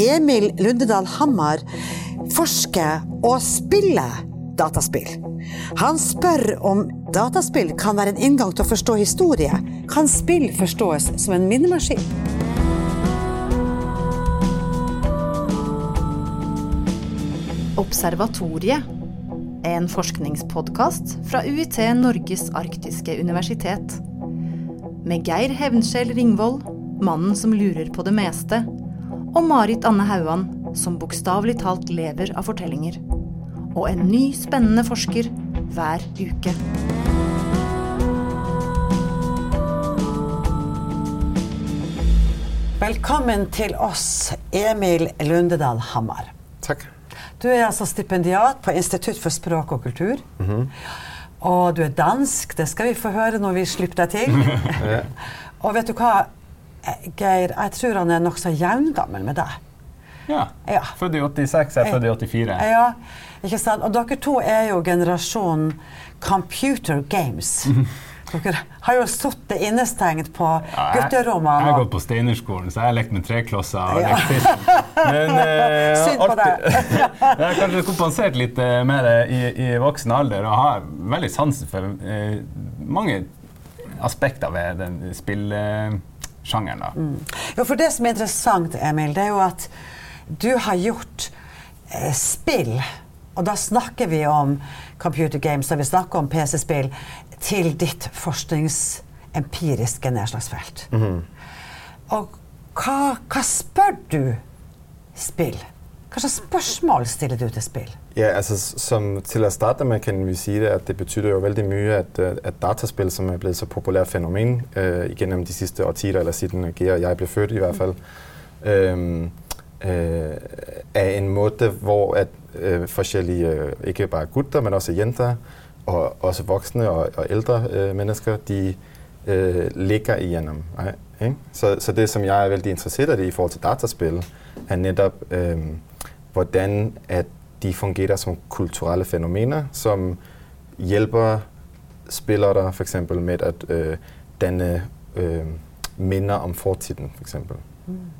Emil Lundedal Hammar forsker og spiller dataspill. Han spør om dataspill kan være en inngang til å forstå historie. Kan spill forstås som en minnemaskin? Observatoriet er en forskningspodkast fra UiT Norges arktiske universitet. Med Geir Hevnskjell Ringvold, mannen som lurer på det meste, og Marit Anne Hauan, som bokstavelig talt lever av fortellinger. Og en ny, spennende forsker hver uke. Velkommen til oss, Emil Lundedal Hammar. Takk. Du er altså stipendiat på Institutt for språk og kultur. Og du er dansk, det skal vi få høre når vi slipper deg til. og vet du hva, Geir, jeg tror han er nokså jevngammel med deg. Ja. Ja. Født i 86, jeg er født i 84. Ja, ikke sant? Og dere to er jo generasjonen computer games. Dere har jo sittet innestengt på Ja, gutterommene. jeg har gått på Steinerskolen, så jeg har lekt med treklosser og Ja. lekt fisk. Men eh, Synd på alltid- jeg har kanskje kompensert litt eh, med det i, i voksen alder, og har veldig sansen for eh, mange aspekter ved den spillsjangeren. da. Jo, for det som er interessant, Emil, det er jo at du har gjort eh, spill, og da snakker vi om computer games, og vi snakker om PC-spill, til ditt forskningsempiriske nedslagsfelt. Og hva, hva spør du spill? Hva slags spørsmål stiller du til spill? Ja, altså som til at starte med kan vi sige, det, at det betyder jo vældig mye, at, øh, at dataspil, som er blevet så populært fænomen øh, igennem de sidste årtier, eller siden Gea jeg blev født i hvert fald, øh, øh, er en måde, hvor at øh, forskellige, øh, ikke bare gutter, men også jenter, og også voksne og, og ældre øh, mennesker, de øh, ligger igennem. Ikke? Så, så det, som jeg er vældig interesseret i i forhold til dataspil, er netop, øh, hvordan at de fungerer som kulturelle fænomener, som hjælper spillere for eksempel med at øh, danne øh, minder om fortiden, for eksempel.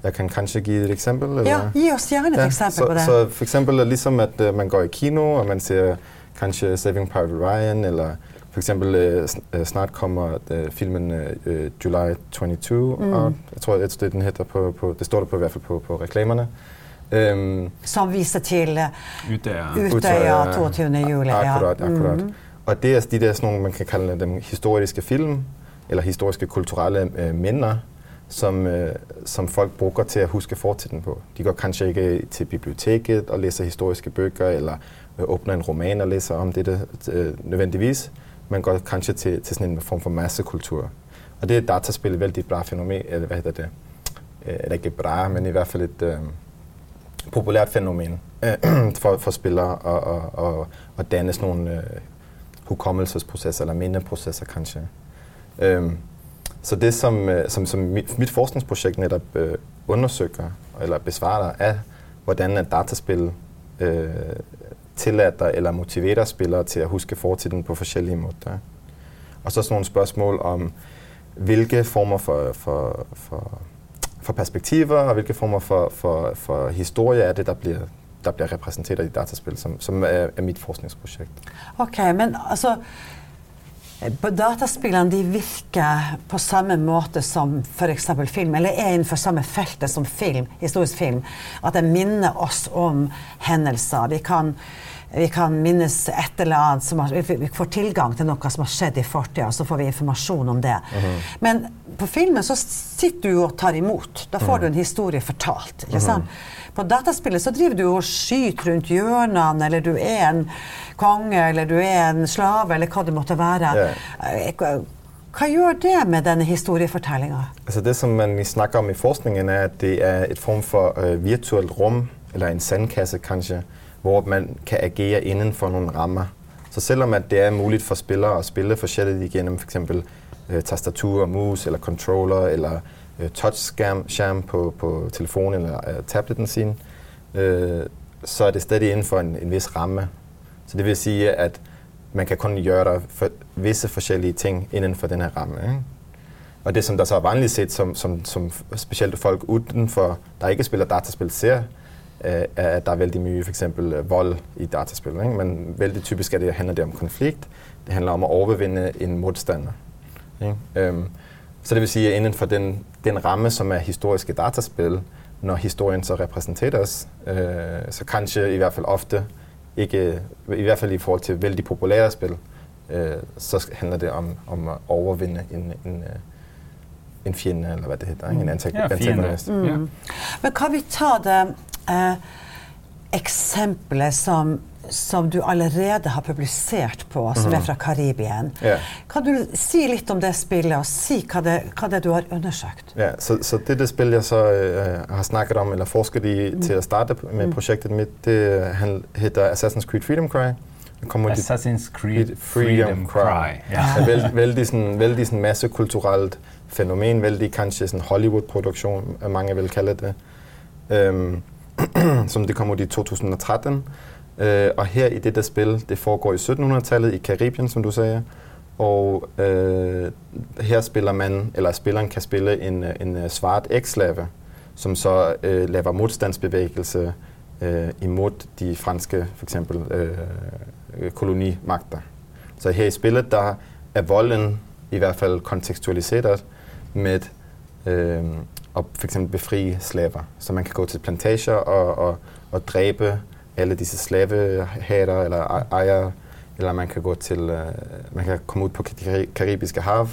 Jeg kan kanskje give et eksempel? Eller? Ja, gi oss gjerne et eksempel så, på det. Så for eksempel ligesom, at uh, man går i kino, og man ser kanskje Saving Private Ryan, eller for eksempel sn- uh, snart kommer uh, filmen uh, July 22 Mm. out. Jeg tror, det den hedder på, på, det står der på i hvert fald på, på reklamerne. Um, Som viser til eh, Utøya. Utøya 22. juli. ja. Akkurat, akkurat. Mhm. Og det er de der sådan nogle, man kan kalde dem historiske film, eller historiske kulturelle øh, minder, som, øh, som folk bruger til at huske fortiden på. De går kanskje ikke til biblioteket og læser historiske bøger, eller øh, åbner en roman og læser om det øh, nødvendigvis. Man går kanskje til, til sådan en form for massekultur. Og det er dataspil et vældig bra fænomen, eller hvad hedder det? Øh, Eller ikke bra, men i hvert fald et øh, populært fænomen øh, for, for spillere og, og, og, at danne sådan nogle øh, hukommelsesprocesser eller mindeprocesser kanskje. Øhm, så det, som, øh, som, som mit, mit forskningsprojekt netop øh, undersøger eller besvarer, er, hvordan et dataspil øh, tillader eller motiverer spillere til at huske fortiden på forskellige måder. Og så sådan nogle spørgsmål om, hvilke former for, for, for, for perspektiver og hvilke former for, for, for historie er det, der bliver, der bliver repræsenteret i dataspil, som, som er, er mit forskningsprojekt. Okay, men altså på Dataspillene de virker på samme måte som f.eks. film, eller er innenfor samme feltet som film, historisk film. At det minner oss om hendelser. Vi kan, vi kan minnes et eller annet som har, vi får tilgang til noe som har skjedd i fortida, så får vi informasjon om det. Men på filmen så sitter du og tar imot. Da får du en historie fortalt. ikke sant? På dataspillet så driver du og skyter rundt hjørnene, eller du er en konge, eller du er en slave, eller hva det måtte være. Eh, Hva gjør det med denne historiefortellinga? Altså det, som man snakker om i forskningen, er, at det er et form for øh, virtuelt rum, eller en sandkasse kanskje, hvor man kan agere inden for nogle rammer. Så selvom at det er muligt for spillere at spille forskelligt igennem for eksempel øh, tastatur, mus eller controller eller øh, touchskærm på, på telefonen eller øh, tableten sin, øh, så er det stadig inden for en, en vis ramme. Så det vil sige, at man kan kun gøre for visse forskellige ting inden for den her ramme. Ikke? Og det, som der så er vanligt set, som, som, som specielt folk udenfor, der ikke spiller dataspil, ser, at der er vældig mye for eksempel øh, vold i dataspil. Ikke? Men vældig typisk er det, handler det om konflikt. Det handler om at overvinde en modstander. Ikke? Øhm, så det vil sige, at inden for den, den ramme, som er historiske dataspil, når historien så repræsenteres, øh, så kanskje i hvert fald ofte, ikke, i hvert fald i forhold til vældig populære spil, øh, så handler det om, om at overvinde en, en, øh, en fjende, eller hvad det hedder, mm. en antagonist. Ja, mm. ja. Men kan vi ta det eh, eksempelet som, som du allerede har publisert på, som er fra Karibien. Ja. Kan du si litt om det spillet, og si hva det, hva det du har undersøkt? Ja, så, så det, det spil, jeg så øh, har snakket om, eller forsket i mm. til at starte med projektet mit, det han hedder Assassin's Creed Freedom Cry. Kommer Assassin's Creed Freedom Freedom Cry. Cry. Ja. er vældig, vældig, sådan, vældig sådan massekulturelt fænomen, vældig kanskje sådan Hollywood-produktion, mange vil kalde det, øhm, som det kom ud i 2013. Øh, og her i det der spil, det foregår i 1700-tallet i Karibien, som du sagde, og øh, her spiller man, eller spilleren kan spille en, øh, en øh, svart ekslave, som så øh, laver modstandsbevægelse øh, imod de franske, for eksempel, øh, kolonimagter. Så her i spillet, der er volden i hvert fald kontekstualiseret med øh, at for eksempel befri slaver. Så man kan gå til plantager og, og, og dræbe alle disse slavehater eller ej- ejere, eller man kan gå til, øh, man kan komme ud på det karibiske hav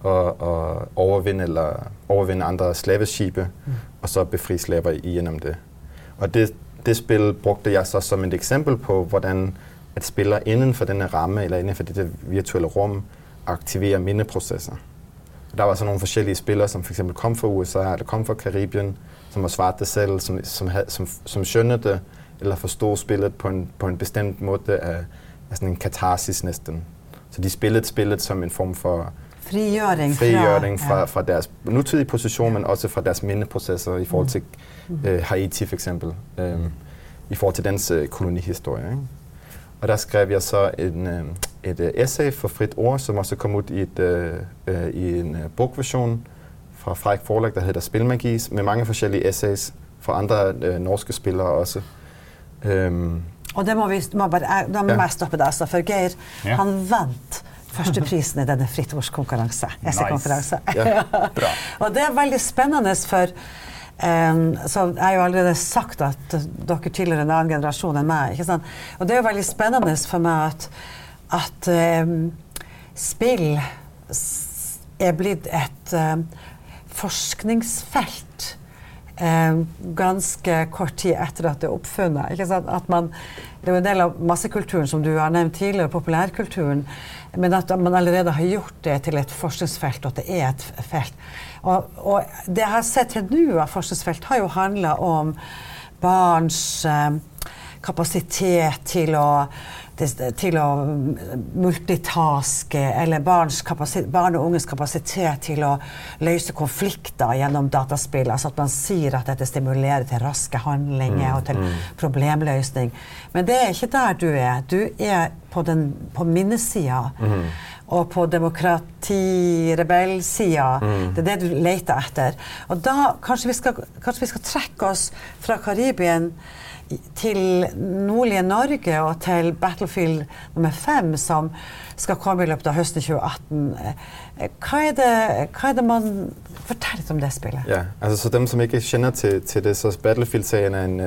og, og overvinde, eller overvinde andre slaveskibe, mm. og så befri slaver igennem det. Og det, det spil brugte jeg så som et eksempel på, hvordan at spillere inden for denne ramme, eller inden for det virtuelle rum, aktiverer mindeprocesser. Og der var så nogle forskellige spillere, som for eksempel kom fra USA, eller kom fra Karibien, som var svarte selv, som, som, havde, som, som skønnede det, eller forstod spillet på en, på en bestemt måde af, af sådan en katarsis næsten. Så de spillede spillet som en form for Frigjøring fra frigjøring fra, ja. fra deres nutidige position, men også fra deres mindeprocesser i forhold til øh, Haiti for eksempel, øh, i forhold til dens øh, kolonihistorie. Ikke? Og der skrev jeg så en, øh, et øh, essay for frit ord, som også kom ud i, et, øh, øh, i en øh, bogversion fra Frederik Forlag, der hedder Spilmagi, med mange forskellige essays fra andre øh, norske spillere også. Øhm, Og det må vi, må bare, da må Ja. jeg stoppe deg, altså, for Geir Ja. han vant førsteprisen i denne Fritt Ords konkurranse. Essaykonkurranse. Ja, Bra. Og det er veldig spennende, for um, så jeg har jo allerede sagt at dere tilhører en annen generasjon enn meg. ikke sant? Og det er jo veldig spennende for meg at, at eh, spill er blitt et eh, forskningsfelt eh, ganske kort tid etter at det er oppfunnet. Ikke sant? At man, det er jo en del av massekulturen, som du har nevnt tidligere, populærkulturen, men at man allerede har gjort det til et forskningsfelt, og at det er et felt. Og, og det jeg har sett til nå av forskningsfelt, har jo handla om barns eh, kapasitet til å, til å multitaske, eller barns kapasi- barn og unges kapasitet til å løse konflikter gjennom dataspill. Altså at man sier at dette stimulerer til raske handlinger og til problemløsning. Men det er ikke der du er. Du er på, den, på minnesida. Og på demokratirebellsida. Det er det du leter etter. Og da kanskje vi skal, kanskje vi skal trekke oss fra Karibien til nordlige Norge og til Battlefield nummer fem, som skal komme i løpet av høsten 2018. Hva er det, hva er det man Fortell litt om det spillet. Ja, altså så dem, som ikke kender til, til det, så Battlefield-serien er en,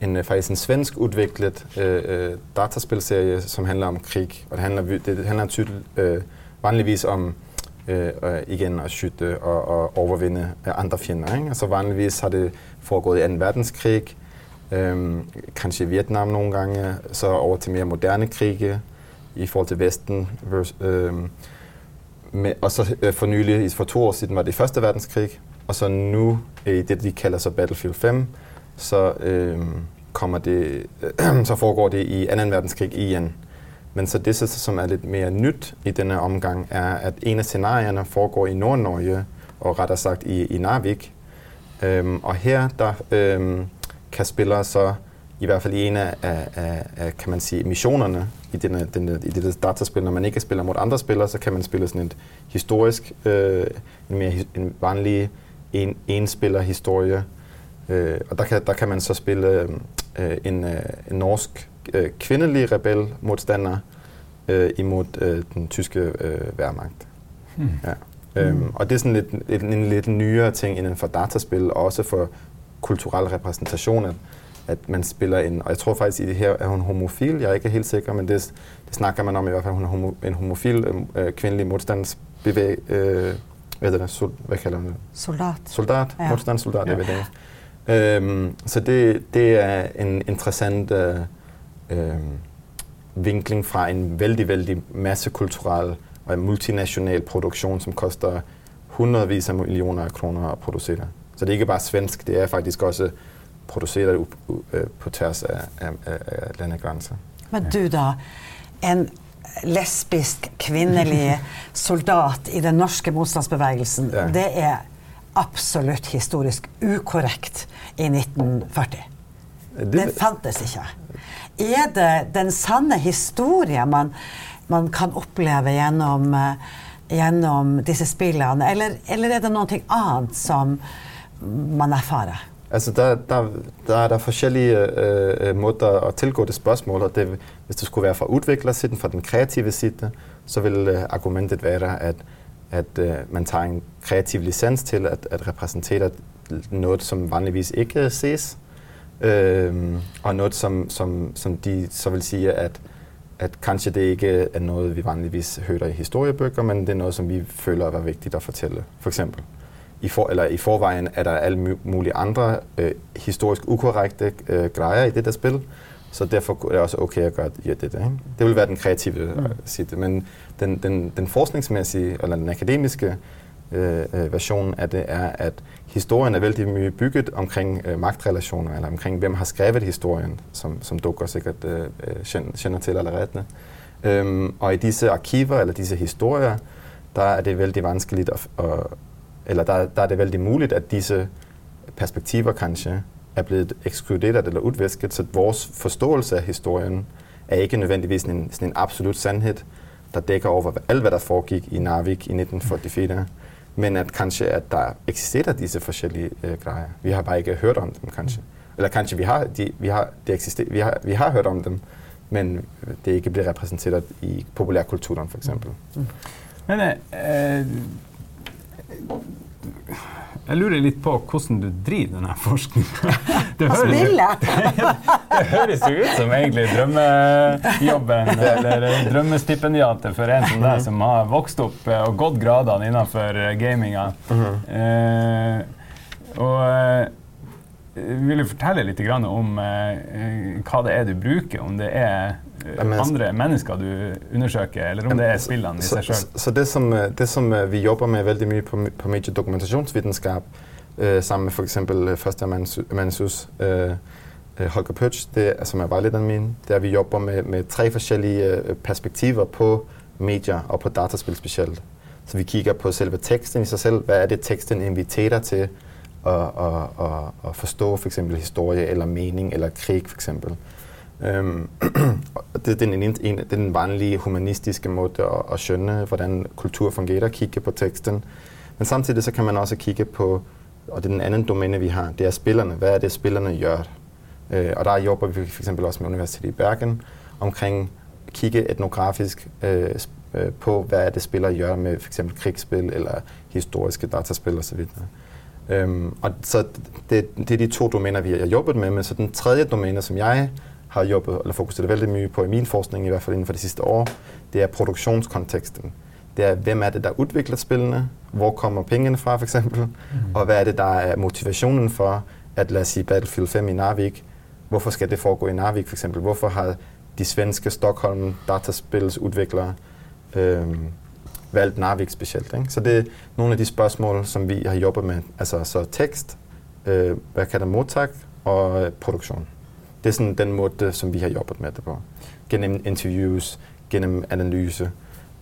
en, faktisk en svensk udviklet øh, øh, dataspilserie, som handler om krig. Og det handler, det handler tydeligt, øh, vanligvis om øh, igen at skytte og, og overvinde andre fjender. Ikke? Altså vanligvis har det foregået i 2. verdenskrig, Øhm, kanskje Vietnam nogle gange, så over til mere moderne krige i forhold til Vesten. vers- øhm, med, og så øh, for nylig, for to år siden, var det Første Verdenskrig, og så nu øh, det, de kalder så Battlefield 5, så, øh, kommer det, øh, så foregår det i 2. verdenskrig igen. Men så det, som er lidt mere nyt i denne omgang, er, at en af scenarierne foregår i Nord-Norge, og rettere sagt i, i Narvik. Øhm, og her der, øhm, kan spillere så i hvert fald i en af, af, af, af kan man sige, missionerne i, denne, denne, i det dataspil, når man ikke spiller mod andre spillere, så kan man spille sådan et historisk, øh, en mere en vanlig en, en spiller historie. Øh, og der kan, der kan man så spille øh, en, øh, en norsk øh, kvindelig rebel modstander øh, imod øh, den tyske øh, værmagt. Hmm. Ja. Øhm, og det er sådan lidt, en, en lidt nyere ting inden for dataspil, og også for kulturel repræsentation, at, at man spiller en, og jeg tror faktisk i det her, er hun homofil, jeg er ikke helt sikker, men det, det snakker man om i hvert fald, hun er homo, en homofil øh, kvindelig modstandsbevæg, øh, hvad, det, sol, hvad kalder man det? Soldat. Soldat, ja. modstandssoldat, ja. jeg ved det Øhm, så det, det er en interessant øh, øh, vinkling fra en vældig, vældig massekulturel og multinational produktion, som koster hundredvis af millioner af kroner at producere. Så det er ikke bare svensk, det er faktisk også produceret øh, på tværs af, af, af landegrænser. Men du da, en lesbisk kvindelig soldat i den norske motstandsbevegelsen, ja. det er absolutt historisk ukorrekt i 1940. Det, det fantes ikke. Er det den sanne historien man, man kan oppleve gjennom, uh, gjennom disse spillene, eller, eller, er det noe annet som man erfarer? Altså, der, der, der er der forskellige øh, øh, måder at tilgå det spørgsmål, og det, hvis det skulle være fra udviklersiden, fra den kreative side, så vil øh, argumentet være, at, at øh, man tager en kreativ licens til at, at repræsentere noget, som vanligvis ikke øh, ses, øh, og noget, som, som, som de så vil sige, at, at kanskje det ikke er noget, vi vanligvis hører i historiebøger, men det er noget, som vi føler er vigtigt at fortælle, for eksempel i, for, eller i forvejen er der alle mulige andre øh, historisk ukorrekte øh, grejer i det der spil, så derfor er det også okay at gøre ja, det. Ikke? Det vil være den kreative mm. Øh, side. Men den, den, den forskningsmæssige, eller den akademiske øh, øh, version af det, er, at historien er vældig mye bygget omkring øh, magtrelationer, eller omkring hvem har skrevet historien, som, som dukker sikkert øh, kender til allerede. Øhm, og i disse arkiver, eller disse historier, der er det vældig vanskeligt at, at eller der, der er det vældig muligt, at disse perspektiver kanskje er blevet ekskluderet eller udvæsket, så vores forståelse af historien er ikke nødvendigvis en, sådan en absolut sandhed, der dækker over alt, hvad der foregik i Narvik i 1944, men at kanskje at der eksisterer disse forskellige øh, grejer. Vi har bare ikke hørt om dem, kanskje. Eller kanskje vi har, de, vi har, de eksister, vi har, vi har hørt om dem, men det ikke bliver repræsenteret i populærkulturen, for eksempel. Mm. Men øh, øh jeg lurer litt på hvordan du driver denne forskninga. Det, det, høres jo ut som egentlig drømmejobben eller drømmestipendiatet for en som deg, som har vokst opp eh, og gått gradene innenfor eh, gaminga. Uh, og vil du fortelle litt om hva det er du bruker, om det er andre mennesker du undersøker, eller om det er spillene i seg sjøl? Så, så det, som, øh, det, som, øh, vi jobber med veldig mye på, på mediedokumentasjonsvitenskap, øh, sammen med f.eks. førsteamanuensis øh, Holger Pøtsch, det, som er vejlederen min, det er, at vi jobber med, med tre forskjellige perspektiver på medier og på dataspil spesielt. Så vi kigger på selve teksten i sig selv. Hvad er det, teksten inviterer til at, at, at, at forstå for eksempel historie eller mening eller krig for eksempel. Øhm, det, er den, en, den vanlige humanistiske måde at, at skønne, hvordan kultur fungerer, kigge på teksten. Men samtidig så kan man også kigge på, og det er den anden domæne, vi har, det er spillerne. Hvad er det, spillerne gør? Øh, og der jobber vi for eksempel også med Universitetet i Bergen omkring at kigge etnografisk øh, øh, på, hvad er det, spillere gør med for eksempel krigsspil eller historiske dataspil osv. Øhm, og så det, det er de to domæner, vi har jobbet med, men så den tredje domæne, som jeg har jobbet eller fokuseret vældig mye på i min forskning, i hvert fald inden for de sidste år, det er produktionskonteksten. Det er, hvem er det, der udvikler spillene? Hvor kommer pengene fra, for eksempel? Mm. Og hvad er det, der er motivationen for, at lad os sige Battlefield 5 i Narvik, hvorfor skal det foregå i Narvik, for eksempel? Hvorfor har de svenske Stockholm dataspilsudviklere øhm, valgt Narvik specielt? Ikke? Så det er nogle af de spørgsmål, som vi har jobbet med. Altså så tekst, øh, hvad kan der modtage, og øh, produktion. Det er sådan den måde, som vi har jobbet med det på. Gennem interviews, gennem analyse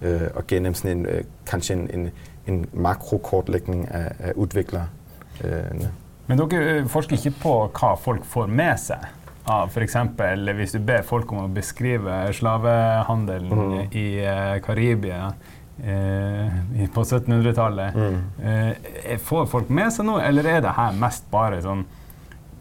øh, og gennem sådan en, øh, kanskje en, en, en makrokortlægning af, af udviklere. Øh, Men dere øh, forsker ikke på hva folk får med seg av f.eks. hvis du ber folk om å beskrive slavehandelen Mhm. i eh, Karibia eh, i- på 1700-tallet. Mm. Eh, får folk med seg noe, eller er det her mest bare sånn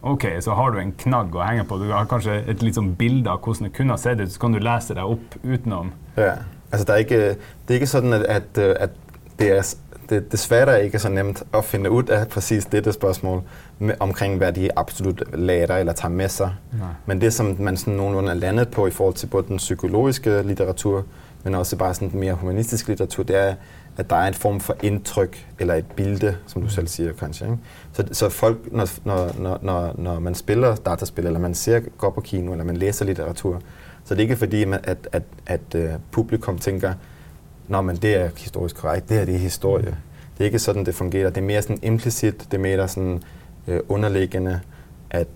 OK, så har du en knagg å henge på. Du har kanskje et sånn bilde av hvordan det kunne ha sett ut, så kan du lese deg opp utenom. Ja, altså der er ikke, det er ikke sådan, at, at, at det er det desværre ikke er så nemt at finde ud af præcis dette spørgsmål med, omkring, hvad de absolut lærer eller tager med sig. Nej. Men det, som man sådan nogenlunde er landet på i forhold til både den psykologiske litteratur, men også bare sådan mere humanistiske litteratur, det er, at der er en form for indtryk, eller et bilde, som du selv siger kanskje. Ikke? Så, så folk, når, når, når, når, når man spiller dataspil, eller man ser, går på kino, eller man læser litteratur, så det er ikke fordi, man, at, at, at uh, publikum tænker, Nå, men det er historisk korrekt, det her det er historie. Det er ikke sådan, det fungerer. Det er mere sådan implicit, det er mere sådan øh, underliggende, at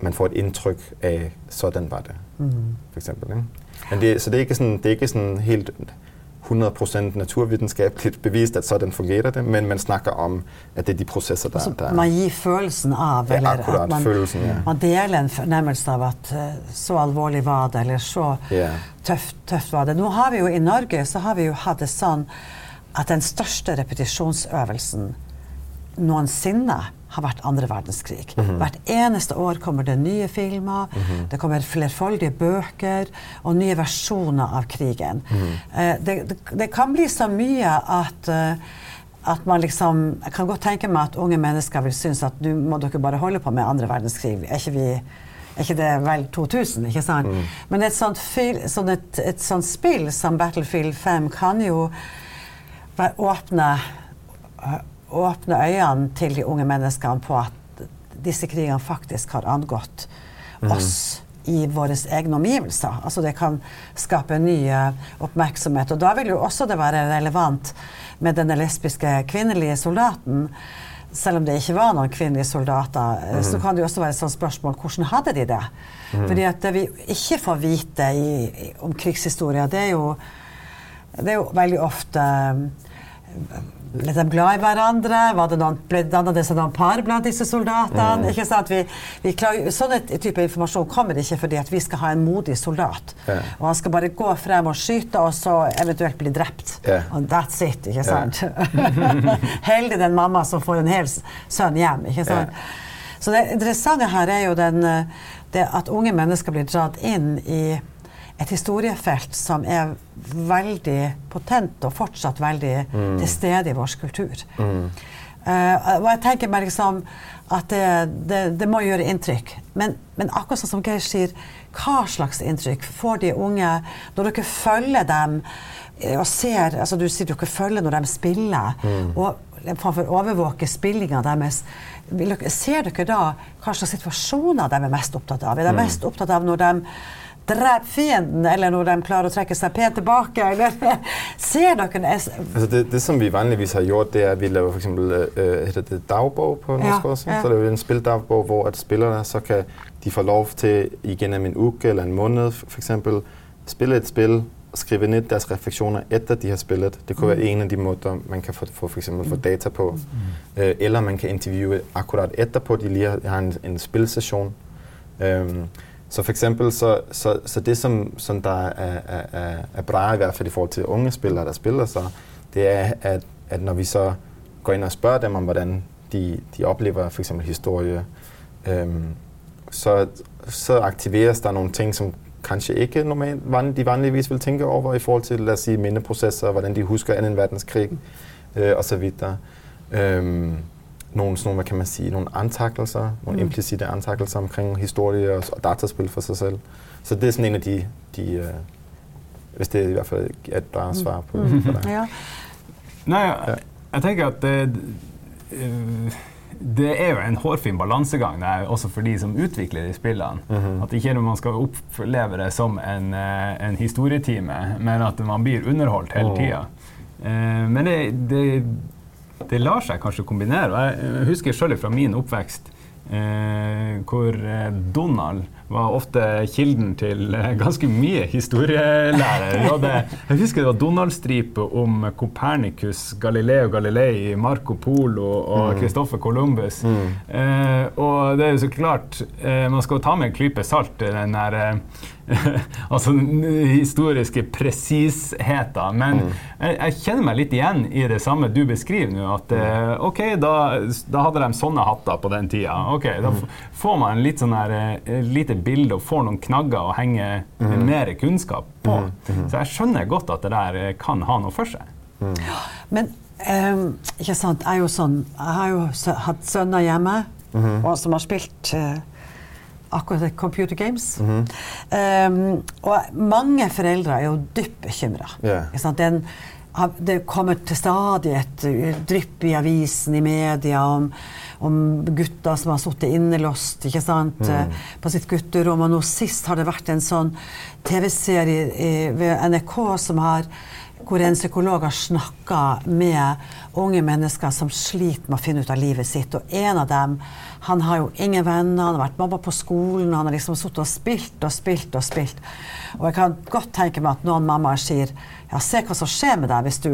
man får et indtryk af, sådan var det, Mm. for eksempel. Ikke? Men det, så det er ikke sådan, det er ikke sådan helt 100% naturvidenskabeligt bevist, at sådan fungerer det, men man snakker om, at det er de processer, der, Altså, der man gir følelsen av, Ja, eller akkurat, at man, følelsen, ja. man deler en fornemmelse av at eh, så alvorlig var det, eller så Ja. tøft, tøft var det. Nå har vi jo i Norge så har vi jo hatt det sånn at den største repetisjonsøvelsen noensinne har vært andre verdenskrig. Mhm. Hvert eneste år kommer det nye filmer, det kommer flerfoldige bøker og nye versjoner av krigen. Mhm. Eh, det, det, det kan bli så mye at eh, at man liksom, Jeg kan godt tenke meg at unge mennesker vil synes at nå må dere bare holde på med andre verdenskrig. Er ikke, vi, er ikke det vel 2000? ikke sant? Men et sånt, fil, sånn et, et sånt spill som Battlefield 5 kan jo åpne, øh, åpne øynene til de unge menneskene på at disse krigene faktisk har angått oss i våre egne omgivelser. Altså det kan skape ny oppmerksomhet. Og da vil jo også det være relevant med denne lesbiske kvinnelige soldaten. Selv om det ikke var noen kvinnelige soldater, øh, så kan det jo også være et sånt spørsmål hvordan hadde de det? Fordi at det vi ikke får vite i, i, om krigshistoria, det er jo det er jo veldig ofte ble de glad i hverandre? Var det noen, ble dannet det seg noen par blant disse soldatene? Ikke sant? Vi, vi klarer, sånne type informasjon kommer ikke fordi at vi skal ha en modig soldat. Mm. Og han skal bare gå frem og skyte, og så eventuelt bli drept. Ja. Og that's it. ikke sant? Heldig den mamma som får en hel sønn hjem. ikke sant? Så det interessante her er jo den, eh, det at unge mennesker blir dratt inn i et historiefelt som er veldig potent og fortsatt veldig til stede i vår kultur. Eh, og jeg tenker meg liksom at det, det, det må gjøre inntrykk. Men, men akkurat sånn som Geir sier, hva slags inntrykk får de unge når dere følger dem eh, og ser altså Du sier dere følger når de spiller, og for å overvåke spillinga deres. Ser dere da hva slags situasjoner de er mest opptatt av? Er de mest opptatt av når de dreper fienden, eller når de klarer å trekke seg pent tilbake? Eller ser dere Altså det, det, som vi vanligvis har gjort, det er, at vi laver for eksempel øh, hedder det dagbog på norsk Ja, også. ja. Så laver vi en spildagbog, hvor at spillerne så kan de få lov til igennem en uke eller en måned eksempel spille et spil, skrive ned deres refleksioner etter de har spillet. Det kunne være en av de måter man kan få, få, for eksempel, få data på. Øh, eller man kan intervjue akkurat etterpå, de lige har, har en, en spilsession. Øhm, så for eksempel, så, så, så det som, som der er, er, er, er bra i hvert fald i forhold til unge spillere, der spiller sig, det er, at, at når vi så går ind og spørger dem om, hvordan de, de oplever for eksempel historie, øhm, så, så aktiveres der nogle ting, som kanskje ikke normalt, van- de vanligvis vil tænke over i forhold til, lad os sige, mindeprocesser, hvordan de husker 2. verdenskrig øh, og så videre. Øhm, nogle, sådan nogle, hvad kan man sige, nogle antakelser, nogle Mm. implicite antakelser omkring historie og, og dataspil for sig selv. Så det er sådan en af de, de øh, hvis det i hvert fald er et bra svar på, Mm. på det. Ja. Nei, jeg, jeg tenker at det, eh, det er jo en hårfin balansegang der, også for de som utvikler de spillene. Mhm. At ikke man skal oppleve det som en, eh, en historietime, men at man blir underholdt hele tida. Eh, Men det, det, det lar seg kanskje kombinere. og Jeg husker selv fra min oppvekst Eh, hvor eh, Donald var ofte kilden til eh, ganske mye historielærer. Hadde, jeg husker det var Donald-stripe om Copernicus, Galileo Galilei, Marco Polo og Christopher Columbus. Mm. Eh, og det er jo så klart eh, Man skal ta med en klype salt, den der eh, altså historiske presisheten. Men jeg, jeg kjenner meg litt igjen i det samme du beskriver nå. At eh, OK, da, da hadde de sånne hatter på den tida. Ok, Da f- får man litt sånn her, eh, lite bilde og får noen knagger å henge mer kunnskap på. Så jeg skjønner godt at det der eh, kan ha noe for seg. Men ehm, ikke sant, jeg er jo sånn Jeg har jo hatt sønner hjemme og som har spilt eh, akkurat det, computer games. Ehm, og mange foreldre er jo dypt bekymra. Ja. Det kommer til stadig et uh, drypp i avisen, i media, om, om gutter som har sittet innelåst ikke sant, eh, på sitt gutterom. Og nå sist har det vært en sånn TV-serie i- ved NRK som har hvor en psykolog har snakka med unge mennesker som sliter med å finne ut av livet sitt. Og en av dem han har jo ingen venner, han har vært mobba på skolen, han har liksom sittet og spilt og spilt og spilt. Og jeg kan godt tenke meg at noen mammaer sier ja, se hva som skjer med deg hvis du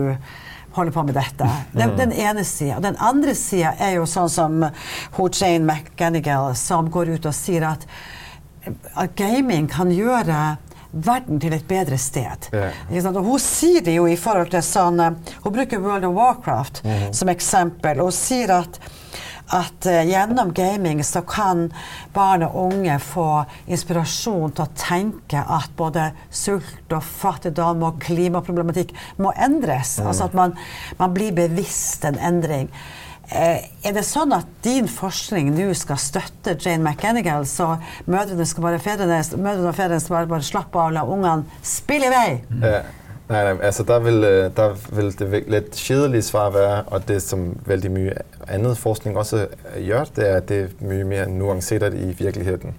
holder på med dette. Det er den ene sida. Den andre sida er jo sånn som hun Jane McGannigal som går ut og sier at, at gaming kan gjøre verden til et bedre sted. Sant? Og hun sier det jo i forhold til sånn Hun bruker World of Warcraft som eksempel. Og hun sier at, at eh, gjennom gaming så kan barn og unge få inspirasjon til å tenke at både sult og fattigdom og klimaproblematikk må endres. Altså at man, man blir bevisst en endring. Eh, er det sånn at din forskning nå skal støtte Jane McGannigal, så mødrene, skal bare, fedrene, mødrene og fedrene skal bare, bare slappe av og la ungene spille i vei? Ja. Nej, nej, altså der vil, øh, der vil det lidt kedelige svar være, og det som vældig mye andet forskning også øh, gør, det er, at det er mye mere nuanceret i virkeligheden,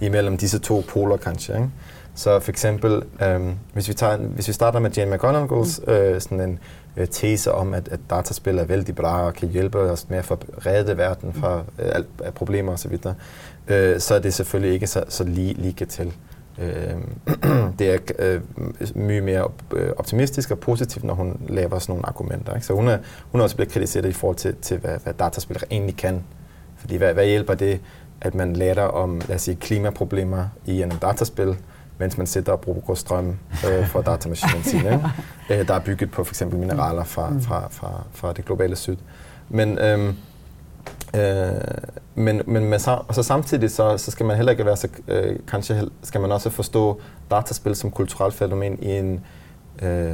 imellem disse to poler kanskje. Ikke? Så for eksempel, øhm, hvis, vi tager, hvis vi starter med Jane McGonagals øh, sådan en øh, tese om, at, at dataspil er vældig bra og kan hjælpe os med at forrede verden fra øh, problemer osv., øh, så er det selvfølgelig ikke så, så lige, lige til. det er øh, mye mere øh, optimistisk og positivt, når hun laver sådan nogle argumenter. Ikke? Så hun er, hun er også blevet kritiseret i forhold til, til hvad, hvad dataspil egentlig kan. Fordi hvad, hvad hjælper det, at man lærer om lad os sige, klimaproblemer i en dataspil, mens man sidder og bruger strøm øh, fra datamaskinen sin? Øh, der er bygget på for eksempel mineraler fra, fra, fra, fra det globale syd. Men, øhm, øh, men, men, men så, og så samtidig så, så skal man heller ikke være så, øh, kanskje skal man også forstå dataspil som kulturelt fænomen i en øh,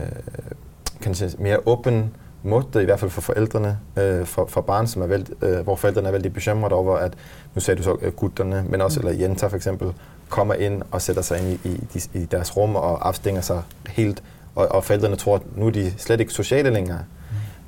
kanskje mere åben måde, i hvert fald for forældrene, øh, for, for barn, som er veld, øh, hvor forældrene er vældig bekymrede over, at nu sagde du så øh, gutterne, men også eller jenter for eksempel, kommer ind og sætter sig ind i, i, i deres rum og afstænger sig helt, og, og forældrene tror, at nu er de slet ikke sociale længere.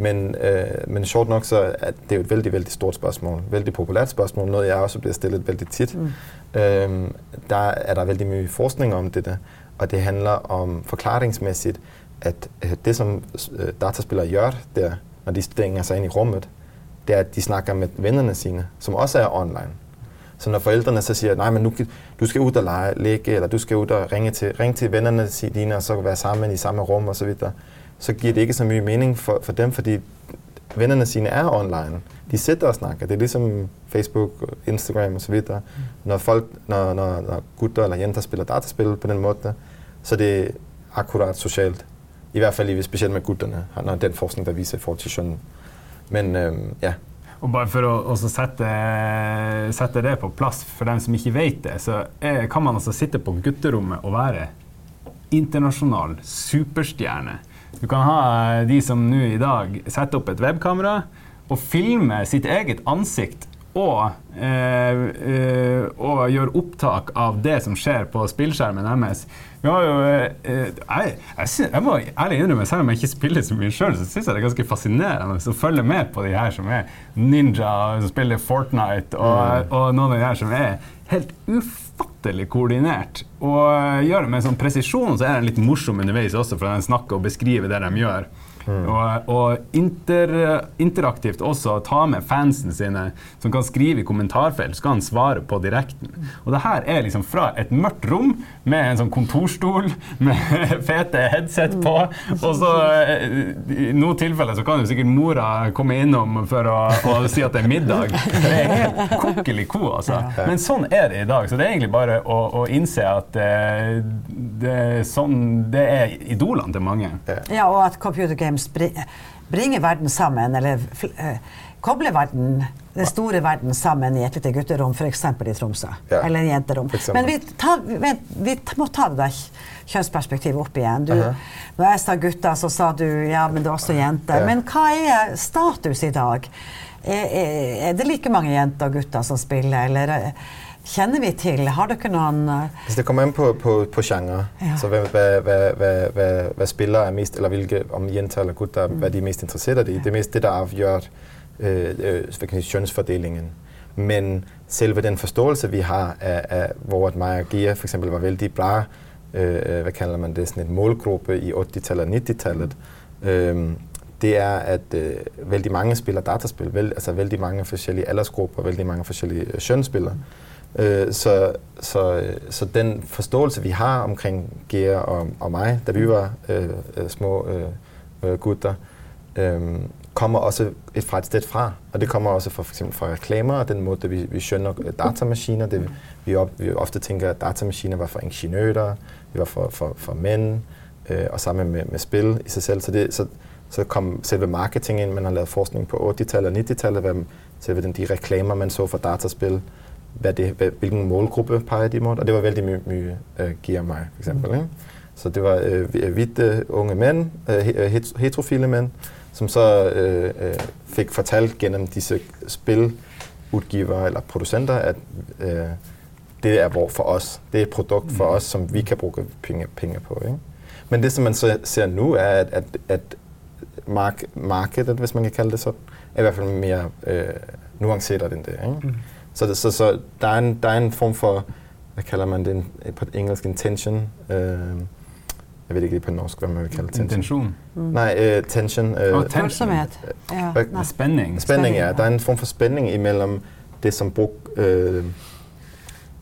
Men, øh, men sjovt nok, så er det jo et vældig, vældig stort spørgsmål. Vældig populært spørgsmål, noget jeg også bliver stillet vældig tit. Mm. Øhm, der er der vældig mye forskning om det der, og det handler om forklaringsmæssigt, at øh, det som øh, dataspillere gør der, når de stænger sig ind i rummet, det er, at de snakker med vennerne sine, som også er online. Så når forældrene så siger, nej, men nu, du skal ud og lege, lege, eller du skal ud og ringe til, ringe til vennerne dine, og så være sammen i samme rum og så videre, så giver det ikke så mye mening for, for dem, fordi vennerne sine er online. De sidder og snakker. Det er ligesom Facebook, Instagram og så videre. Når, folk, når, når, når gutter eller jenter spiller dataspil på den måde, så er det akkurat socialt. I hvert fald specielt med gutterne, når den forskning, der viser i forhold til skjønn. Men øhm, ja, Og bare for å sette, sette det på plass for dem som ikke vet det, så er, kan man altså sitte på gutterommet og være internasjonal superstjerne. Du kan ha de som nå i dag setter opp et webkamera og filmer sitt eget ansikt og, eh, eh, og gjør opptak av det som skjer på spillskjermen deres. Vi har jo, eh, jeg, jeg, jeg må ærlig innrømme, selv om jeg ikke spiller så mye sjøl, så syns jeg det er ganske fascinerende å følge med på de her som er ninja, som spiller Fortnite, og, og noen av de her som er helt ufattelig koordinert. Og eh, gjør det med sånn presisjon, så er den litt morsom underveis også, for den snakker og beskriver det de gjør. Og, og inter, interaktivt også ta med fansen sine, som kan skrive i kommentarfelt, så kan han svare på direkten. Og det her er liksom fra et mørkt rom med en sånn kontorstol med fete headset på, og så eh, i noen tilfeller så kan jo sikkert mora komme innom for å, å si at det er middag. Det er helt kokkelig ko, altså. Men sånn er det i dag. Så det er egentlig bare å, å innse at eh, det, er sånn, det er idolene til mange. Ja, og at computer games bri- bringer verden sammen, eller eh, kobler verden, den store verden sammen i et lite gutterom, f.eks. i Tromsø. Ja, Eller i jenterom. Men vi, tar, vent, vi må ta det der kjønnsperspektivet opp igjen. Du, Mhm. Når jeg sa gutter, så sa du ja, men det er også jenter. Ja. Men hva er status i dag? Er, er, er det like mange jenter og gutter som spiller, eller eh, kjenner vi til? Har noen eh, Altså, det kommer an på, på, på genre. Ja. Så hvad, hvad, hvad, hvad, hvad, hvad spillere er mest, eller hvilke, om jenter eller gutter, mm. hvad de er mest interesseret i. Det er mest det, der afgør øh, øh, hvad kan sige. Men selve den forståelse, vi har af, af hvor at mig og Gia for eksempel var vældig bra, øh, hvad kalder man det, sådan en målgruppe i 80-tallet og 90-tallet, øh, det er, at øh, vældig mange spiller dataspil, vel, altså vældig mange forskellige aldersgrupper, vældig mange forskellige øh, kønsspillere. Øh, så, så, så den forståelse, vi har omkring Gea og, og mig, da vi var øh, øh, små øh, øh, gutter, øh, kommer også et, fra et sted fra. Og det kommer også fra, for eksempel fra reklamer, og den måde, vi, vi skønner øh, datamaskiner. Det, vi, op, vi ofte tænker, at datamaskiner var for ingeniører, vi var for, for, for mænd, øh, og sammen med, med spil i sig selv. Så, det, så, så kom selve marketing ind. Man har lavet forskning på 80-tallet og 90-tallet, hvad selve den, de reklamer, man så for dataspil, hvad det, hvad, hvilken målgruppe peger de imod, og det var vældig mye, mye øh, giver mig, for eksempel. Ikke? Så det var øh, hvide unge mænd, øh, he- øh, het- heterofile mænd, som så øh, øh, fik fortalt gennem disse spiludgivere eller producenter, at øh, det er hvor for os. Det er et produkt for os, som vi kan bruge penge, penge på. Ikke? Men det, som man så ser nu, er, at, at, at mark, markedet, hvis man kan kalde det sådan, er i hvert fald mere øh, nuanceret end det. Ikke? Mm. Så, det, så, så der, er en, der er en form for, hvad kalder man det en- på engelsk, intention. Øh, jeg ved ikke lige på norsk, hvad man vil kalde tension. Intensjon. Nej, øh, tension. Øh, Og tension. følsomhet? Ja. Nei. Spenning. Spænding, ja. Spænding, Der er ja. en form for spænding imellem det, som, brug, øh,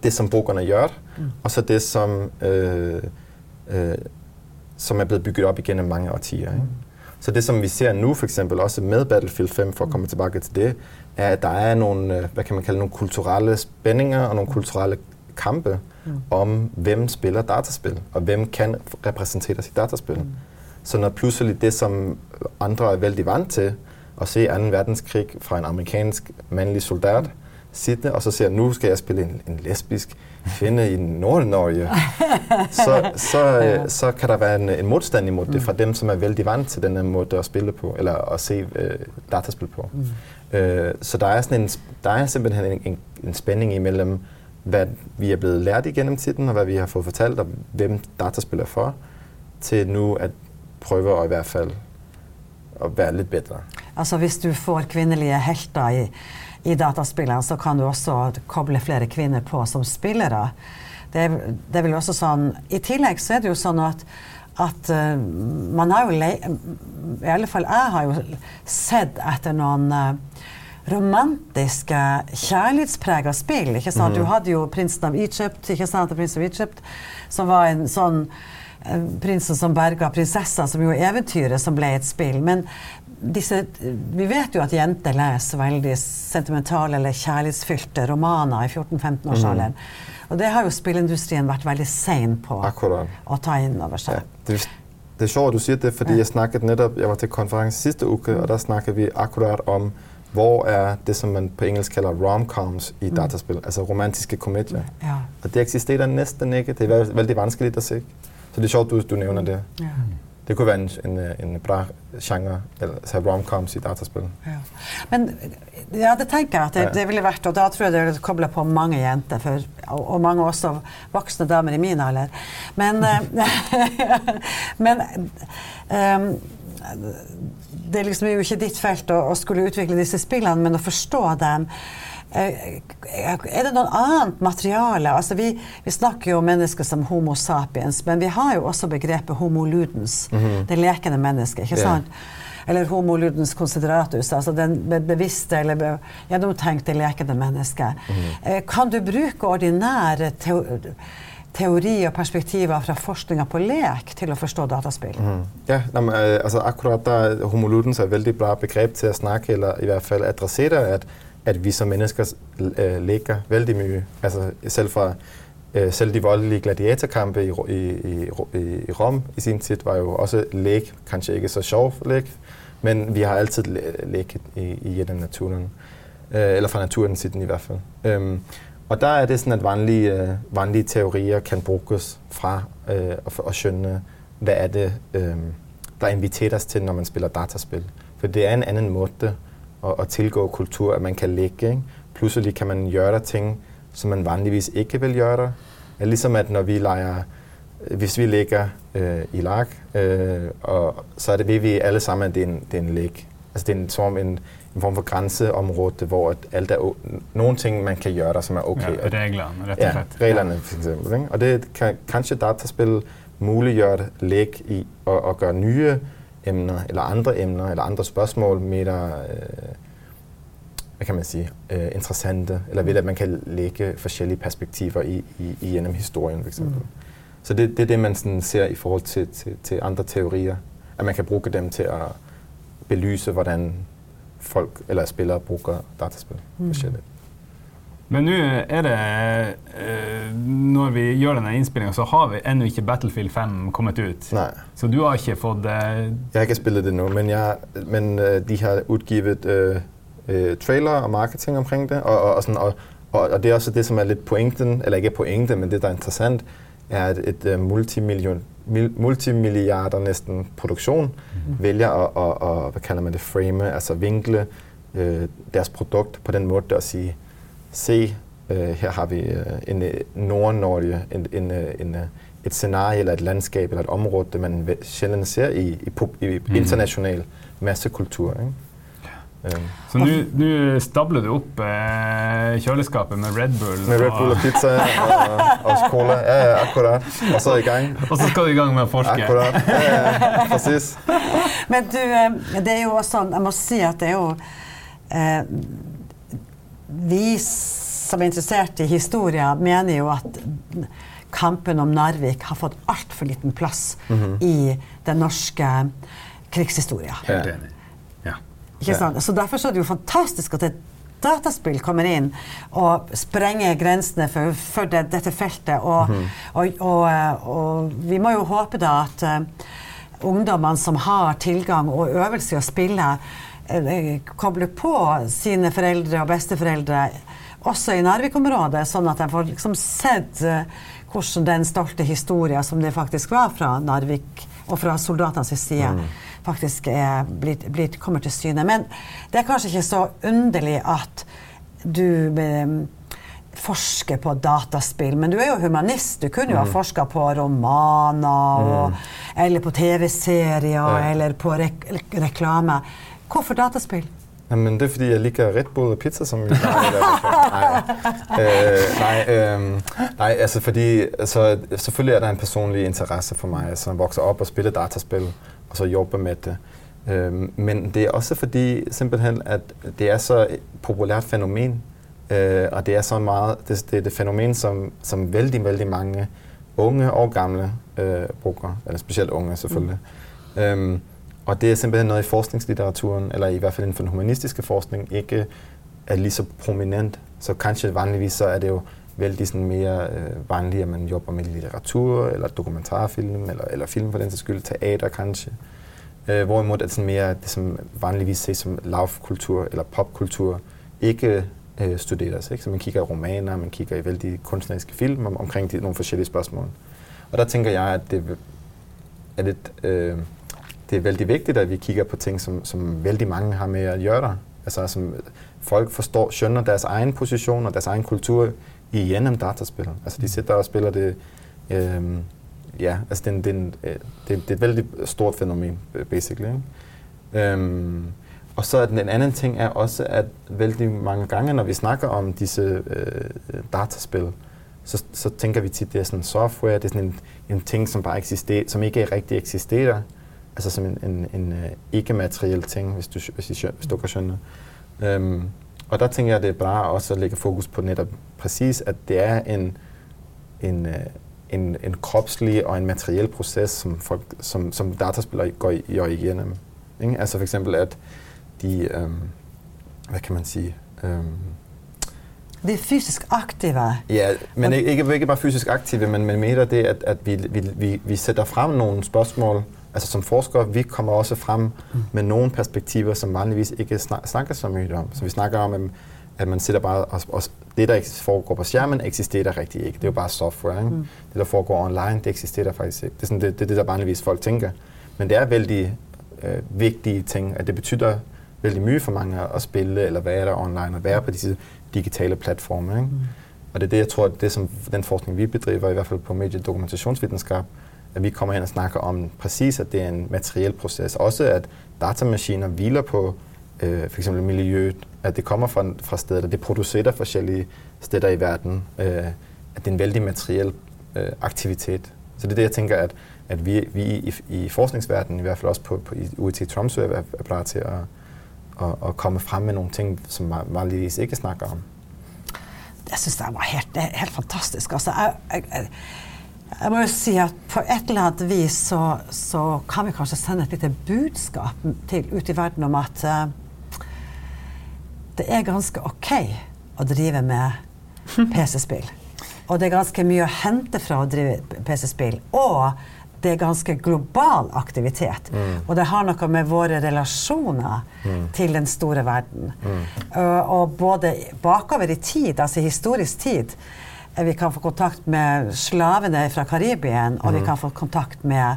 det, som brugerne gør, mm. og så det, som, øh, øh, som er blevet bygget op igennem mange årtier. Ikke? Så det, som vi ser nu, for eksempel også med Battlefield 5, for at komme tilbage til det, er, at der er nogle, øh, hvad kan man kalde, nogle kulturelle spændinger og nogle kulturelle kampe mm. om, hvem spiller dataspil, og hvem kan repræsentere sit dataspil. Mm. Så når pludselig det, som andre er vældig vant til, at se 2. verdenskrig fra en amerikansk mandlig soldat, sitte, og så siger, nu skal jeg spille en, en lesbisk kvinde i Nord-Norge, så, så, øh, så kan der være en, en modstand imod det fra dem, som er vældig vant til denne måde at spille på, eller at se øh, dataspil på. Mm. Øh, så der er, sådan en, der er simpelthen en, en, en spænding imellem, hvad vi er blevet lært igennem tiden, og hvad vi har fået fortalt, og hvem dataspil er for, til nu at prøve at i hvert fald at være lidt bedre. Altså hvis du får kvindelige helter i, i dataspillene, så kan du også koble flere kvinder på som spillere. Det det er vel også sådan, I tillegg så er det jo sådan at, at eh, man har jo I alle fall jeg har jo sett etter noen eh, romantiske, kjærlighetsprega spill. ikke sant? Du hadde jo 'Prinsen av Egypt', ikke sant? 'Prinsen av Egypt', som var en sånn eh, Prinsen som berga prinsessa, som jo er eventyret som ble et spill. Men disse, vi vet jo at jenter leser veldig sentimentale eller kjærlighetsfylte romaner i 14-15-årsalderen. Og det har jo spillindustrien vært veldig sein på Akkurat. å ta inn over seg. Ja, det, det er sjovt, du siger det, fordi Ja. jeg snakkede netop, jeg var til konference sidste uge, og der snakkede vi akkurat om, hvor er det, som man på engelsk kalder rom-coms i dataspil, altså romantiske komedier. Ja. Og det eksisterer næsten ikke. Det er veld- vældig vanskeligt at se. Så det er sjovt, du, du nævner det. Ja. Det kunne være en, en, en bra genre, eller altså rom-coms i dataspil. Ja. Men ja, det tenker jeg at det, det ville vært, og da tror jeg det ville kobla på mange jenter, for, og, og mange også voksne damer i min alder. Men, eh, men ehm, det liksom er jo ikke ditt felt å, å skulle utvikle disse spillene, men å forstå dem. Eh, er det noe annet materiale? Altså vi, vi, snakker jo om mennesker som Homo sapiens, men vi har jo også begrepet homo ludens, mm -hmm. det lekende mennesket. ikke sant? Yeah. Eller homo ludens consideratus, altså den bevisste eller gjennomtenkte lekende mennesket. Mm -hmm. Kan du bruke ordinære teori og perspektiver fra forskninga på lek til å forstå dataspill? Mm. Ja, jamen, altså akkurat der homo ludens er et veldig bra begrep til å snakke, eller i hvert fall adressere at at vi som mennesker øh, vældig veldig mye. Altså selv fra øh, selv de voldelige gladiatorkampe i, i, i, i Rom i sin tid var jo også læg, kanskje ikke så sjov læg, men vi har altid læg i, i den naturen. Øh, eller fra naturen siden i hvert fald. Øhm, og der er det sådan, at vanlige, øh, vanlige teorier kan bruges fra øh, å skjønne hvad er det øh, der inviteres til når man spiller dataspil. For det er en anden måde at, at tilgå kultur, at man kan ligge. Ikke? Pludselig kan man gjøre ting, som man vanligvis ikke vil gjøre. Ligesom at når vi leger, hvis vi ligger øh, i lag, øh, og så er det ved vi alle sammen, at det er en, det er en leg. Altså det er en, som en, en form for grænseområde, hvor at alt er nogle ting, man kan gøre, som er okay. Ja, reglerne, rett og slett. Ja, reglerne for eksempel. Ikke? Og det kan kanskje dataspil muliggjøre leg i at, at gøre nye emner, eller andre emner, eller andre spørsmål mere, øh, hvad kan man sige, øh, interessante, eller ved at man kan lægge forskellige perspektiver i, i, i gjennom historien, for eksempel. Mm. Så det, det er det, man sådan ser i forhold til, til, til andre teorier, at man kan bruge dem til at belyse, hvordan folk eller spillere bruger dataspil mm. forskelligt. Men nå er det eh, Når vi gjør denne innspillinga, så har vi ennå ikke Battlefield 5 kommet ut. Nei. Så du har ikke fått eh, Jeg har ikke spilt det nå, men, jeg, men uh, de har utgivet uh, trailer og marketing omkring det. Og, og, og, sånn, og, det er også det som er litt poengten, eller ikke poengte, men det der er interessant, er at et uh, multimillion multimilliarder nesten produksjon mm. velger å, å, å, hva kaller man det, frame, altså vinkle uh, deres produkt på den måten å si se, øh, her har vi øh, en øh, Nord-Norge, en, en, øh, en, øh, et scenarie eller et landskab eller et område, man sjældent ser i, i, i mm. international massekultur. Ikke? Um. Så nå stabler du opp eh, kjøleskapet med Red Bull? Med Red Bull og pizza og, og cola. Ja, ja, akkurat. Og så i gang. og så skal du i gang med å forske? Akkurat. Ja, ja, precis. Men du, det er jo også Jeg må si at det er jo eh, vi som er interessert i historie, mener jo at kampen om Narvik har fått altfor liten plass mm -hmm. i den norske krigshistorien. Helt enig. Ja. Ikke sant? Så derfor så er det jo fantastisk at et dataspill kommer inn og sprenger grensene for, for det, dette feltet. Og, mm -hmm. og, og, og, vi må jo håpe da at uh, ungdommene som har tilgang og øvelse i å spille, Eh, koble på sine foreldre og besteforeldre også i Narvik-området, sånn at de får liksom sett eh, hvordan den stolte historien som det faktisk var fra Narvik og fra soldatenes side, mm. faktisk blitt, blitt, kommer til syne. Men det er kanskje ikke så underlig at du eh, forsker på dataspill, men du er jo humanist. Du kunne jo mm. ha forska på romaner, og, mm. eller på TV-serier, ja. eller på rek reklame. Hvorfor dataspill? Jamen, det er fordi, jeg liker Red Bull og pizza, som vi nej, øh, nej, øh, nej, altså fordi, altså, selvfølgelig er der en personlig interesse for mig, som vokser op og spiller dataspil, og så jobber med det. Øh, men det er også fordi, simpelthen, at det er så et populært fænomen, øh, og det er så meget, det, det er det fænomen, som, som vældig, vældig mange unge og gamle øh, bruger, eller specielt unge selvfølgelig. Mm. Øh, og det er simpelthen noget i forskningslitteraturen, eller i hvert fald inden for den humanistiske forskning, ikke er lige så prominent. Så kanskje vanligvis så er det jo vældig sådan mere øh, vanligt, at man jobber med litteratur, eller dokumentarfilm, eller, eller film for den sags skyld, teater kanskje. Øh, hvorimod det sådan mere det, som vanligvis ses som lavkultur eller popkultur, ikke øh, studeres. Ikke? Så man kigger i romaner, man kigger i vældig kunstneriske film om, omkring de, nogle forskellige spørgsmål. Og der tænker jeg, at det er lidt... Øh, det er veldig vigtigt, at vi kigger på ting, som, som veldig mange har med at gøre. Altså, som folk forstår, skjønner deres egen position og deres egen kultur gjennom dataspill. Altså, de sitter og spiller det øh, ja, altså det, det, det, det, det er et vældig stort fænomen, basically. Ikke? Um, og så den anden ting er også, at vældig mange gange, når vi snakker om disse øh, dataspil, så, så tænker vi tit, det er sådan software, det er sådan en, en ting, som bare eksisterer, som ikke rigtig eksisterer. Altså som en, en, en uh, ikke-materiel ting, hvis du, hvis, I, hvis du kan skønne. Um, og der tænker jeg, det er bare også at lægge fokus på netop præcis, at det er en, en, uh, en, en kropslig og en materiel proces, som, folk, som, som dataspillere går, går igennem. Ikke? Altså for eksempel, at de, øhm, hvad kan man sige, øhm, de er fysisk aktive. Ja, men ikke, ikke, ikke bare fysisk aktive, men, men mere det, at, at vi, vi, vi, vi sætter frem nogle spørgsmål. Altså som forskere, vi kommer også frem mm. med nogle perspektiver, som vanligvis ikke snak, snakker så meget om. Så vi snakker om, at man sidder bare og, og det, der foregår på skærmen, eksisterer rigtig ikke. Det er jo bare software. Ikke? Mm. Det, der foregår online, det eksisterer faktisk ikke. Det er, sådan, det, det, det, der vanligvis folk tænker. Men det er vældig øh, vigtige ting, at det betyder vældig mye for mange at spille eller være der online og være på disse digitale platforme. Ikke? Mm. Og det er det, jeg tror, det som den forskning, vi bedriver, i hvert fald på mediedokumentationsvidenskab, at vi kommer hen og snakker om præcis, at det er en materiel proces. Også at datamaskiner hviler på øh, for eksempel miljøet, at det kommer fra, fra steder, at det producerer forskellige steder i verden, øh, at det er en vældig materiel øh, aktivitet. Så det er det, jeg tænker, at, at vi, vi i, i forskningsverdenen, i hvert fald også på, på i UIT Tromsø, er, er klar til at, at, at komme frem med nogle ting, som man lige ikke snakker om. Jeg synes det var helt, helt fantastisk. Altså, jeg, jeg, jeg, må jo si at på et eller annet vis så, så kan vi kanskje sende et lite budskap til, ut i verden om at uh, det er ganske OK å drive med PC-spill. Og det er ganske mye å hente fra å drive PC-spill. Og det er ganske global aktivitet. Mm. Og det har noe med våre relasjoner mm. til den store verden. Mm. Uh, og både bakover i tid, altså historisk tid, vi kan få kontakt med slavene fra Karibien, og vi kan få kontakt med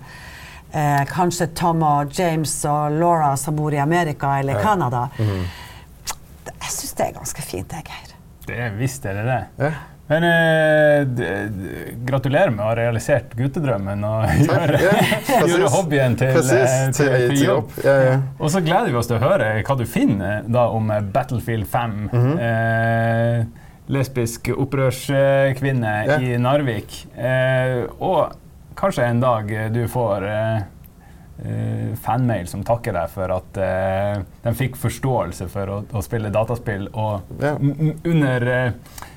uh, kanskje Tom og James og Laura som bor i Amerika eller Canada. Jeg syns det er ganske fint, det, Geir. Det er visst er det det. Ja. Men eh, gratulerer med å ha realisert guttedrømmen og gjøre, ja, gjøre hobbyen til, precis, til, til, til jobb. Ja, ja. Og så gleder vi oss til å høre hva du finner da om Battlefield 5. Mm -hmm. eh, lesbisk opprørskvinne i Narvik. Eh, og kanskje en dag du får Uh, fanmail som takker deg for at uh, de fikk forståelse for å, å spille dataspill, og ja. under uh,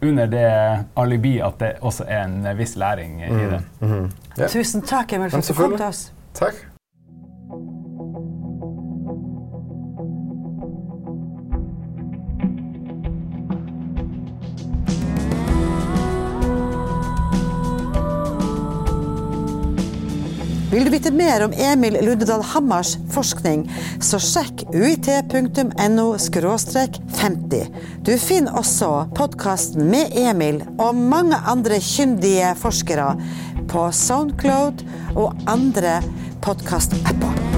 under det alibi at det også er en viss læring i mm. det. Mm -hmm. ja. Tusen takk, Emil, for at du kom til oss. Takk. Vil du vite mer om Emil Lundedal Hammars forskning, så sjekk uit.no 50. Du finner også podkasten med Emil og mange andre kyndige forskere på Soundcloud og andre podkastapper.